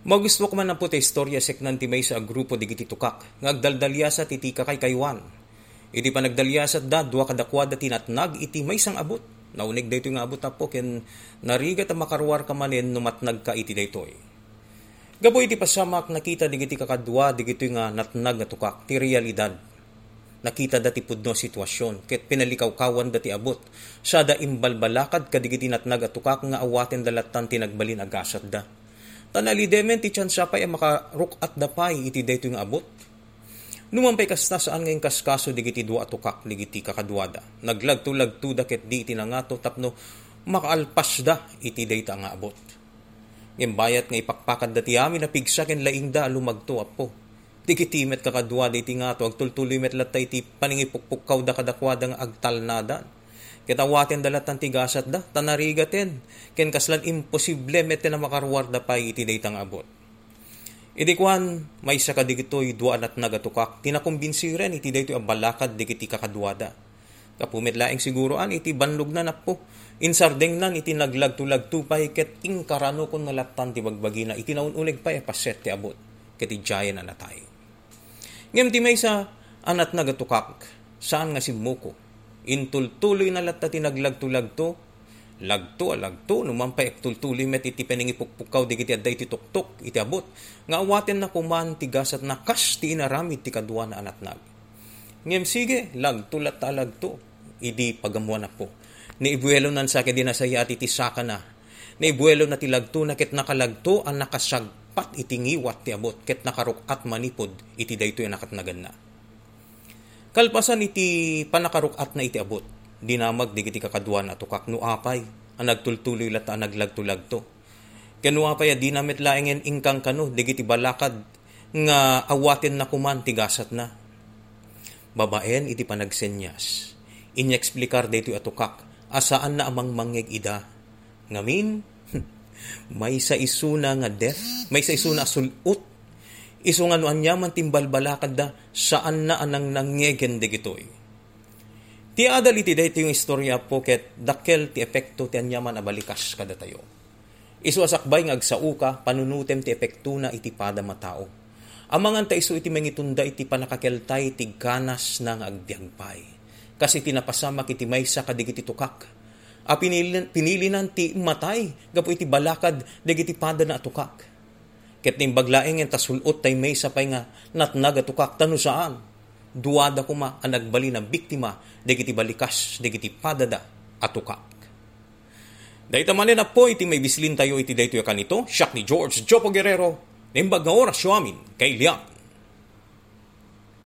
Magusto ko man na puti istorya seknan ti may sa grupo di giti tukak, ngagdaldalya sa titika kay kaywan. Iti pa nagdalya sa da, dua kadakwada tinatnag, iti may sang abot. Naunig dayto nga abot apo, ken narigat ang makarwar ka manin numatnag ka iti daytoy. Gaboy iti pasamak nakita di giti kakadwa, di giti nga natnag nga tukak, ti realidad. Nakita dati pudno sitwasyon, ket pinalikaw-kawan dati abot. Sada imbalbalakad kadigiti natnag at tukak nga awaten dalatan tinagbalin agasat da Tanali demen ti siya pa'y makaruk at dapay iti dayto yung abot. Numampay kasta saan ngayon kaskaso digiti dua tukak digiti kakadwada. Naglagto-lagto da ket di iti nangato tapno makaalpas da iti dayta nga abot. Ngayon bayat nga ipakpakad dati amin na pigsa ken laing da lumagto apo. Digitimet kakadwa iti nga to agtultuloy met latay ti paningipukpukaw da kadakwada nga agtalnadan Kitawaten dalat ng tigasat da, tanarigaten. Ken kaslan imposible mete na makarwarda pa iti daytang abot. Iti kwan, may sa kadigitoy duan at nagatukak, tinakumbinsi ren iti daytoy abalakad digiti kakadwada. Kapumit laing siguro an iti banlog na napo. Insardeng nan iti naglag-tulag tupay ket ingkarano kon nalatan ti bagbagi na iti naunulig pa e ti abot ket ijayan na natay. Ngem ti may sa anat nagatukak saan nga si Muko intultuloy na latta tinaglag-tulag to, lagto alagto numan pa tultuloy met iti peningipukpukaw di kiti adday ti tuktok iti abot. Nga awaten na kuman ti gasat na kas ti inaramid ti kadwa na anatnag ngem sige lagto latta lagto. Idi pagamuan na po ni ibuelo nan sa kedi nasaya ati ti saka na. Ni ibuelo na ti lagto na ket nakalagto ang nakasagpat iti ngiwat ti abot. Ket nakarukat manipod iti daytoy nakatnagan na Kalpasan iti panakarukat na iti abot. Dinamag di kiti kakaduan at tukak no apay. Ang nagtultuloy lata naglagtulag to. Kanu apay di namit laingen ingkang kano di kiti balakad nga awatin na kuman tigasat na. Babaen iti panagsenyas. Inyeksplikar dito atukak asaan na amang mangeg ida. Ngamin, may sa isuna nga death, may sa isuna sulut Iso nga nuan niya man timbalbalakad da saan na anang nangyegen de gitoy. Ti adal iti dayto yung istorya po ket dakkel ti epekto ti anyaman abalikas kada tayo. Isu asakbay nga agsauka panunutem ti epekto na iti pada matao. Amangan ta isu iti mangitunda iti panakakeltay ti ganas na nga agdiagpay. Kasi tinapasamak iti maysa kadigiti tukak. A pinili, pinilinan ti matay gapo iti balakad dagiti pada na atukak Ket ning baglaeng en tasulot tay may sapay nga natnaga tukak tanu saan. Duwada kuma ang nagbali na biktima dagiti balikas dagiti padada atukak. Dahita manin na po iti may bislin tayo iti dayto kanito, siyak ni George Jopo Guerrero, nimbag nga oras amin kay Liang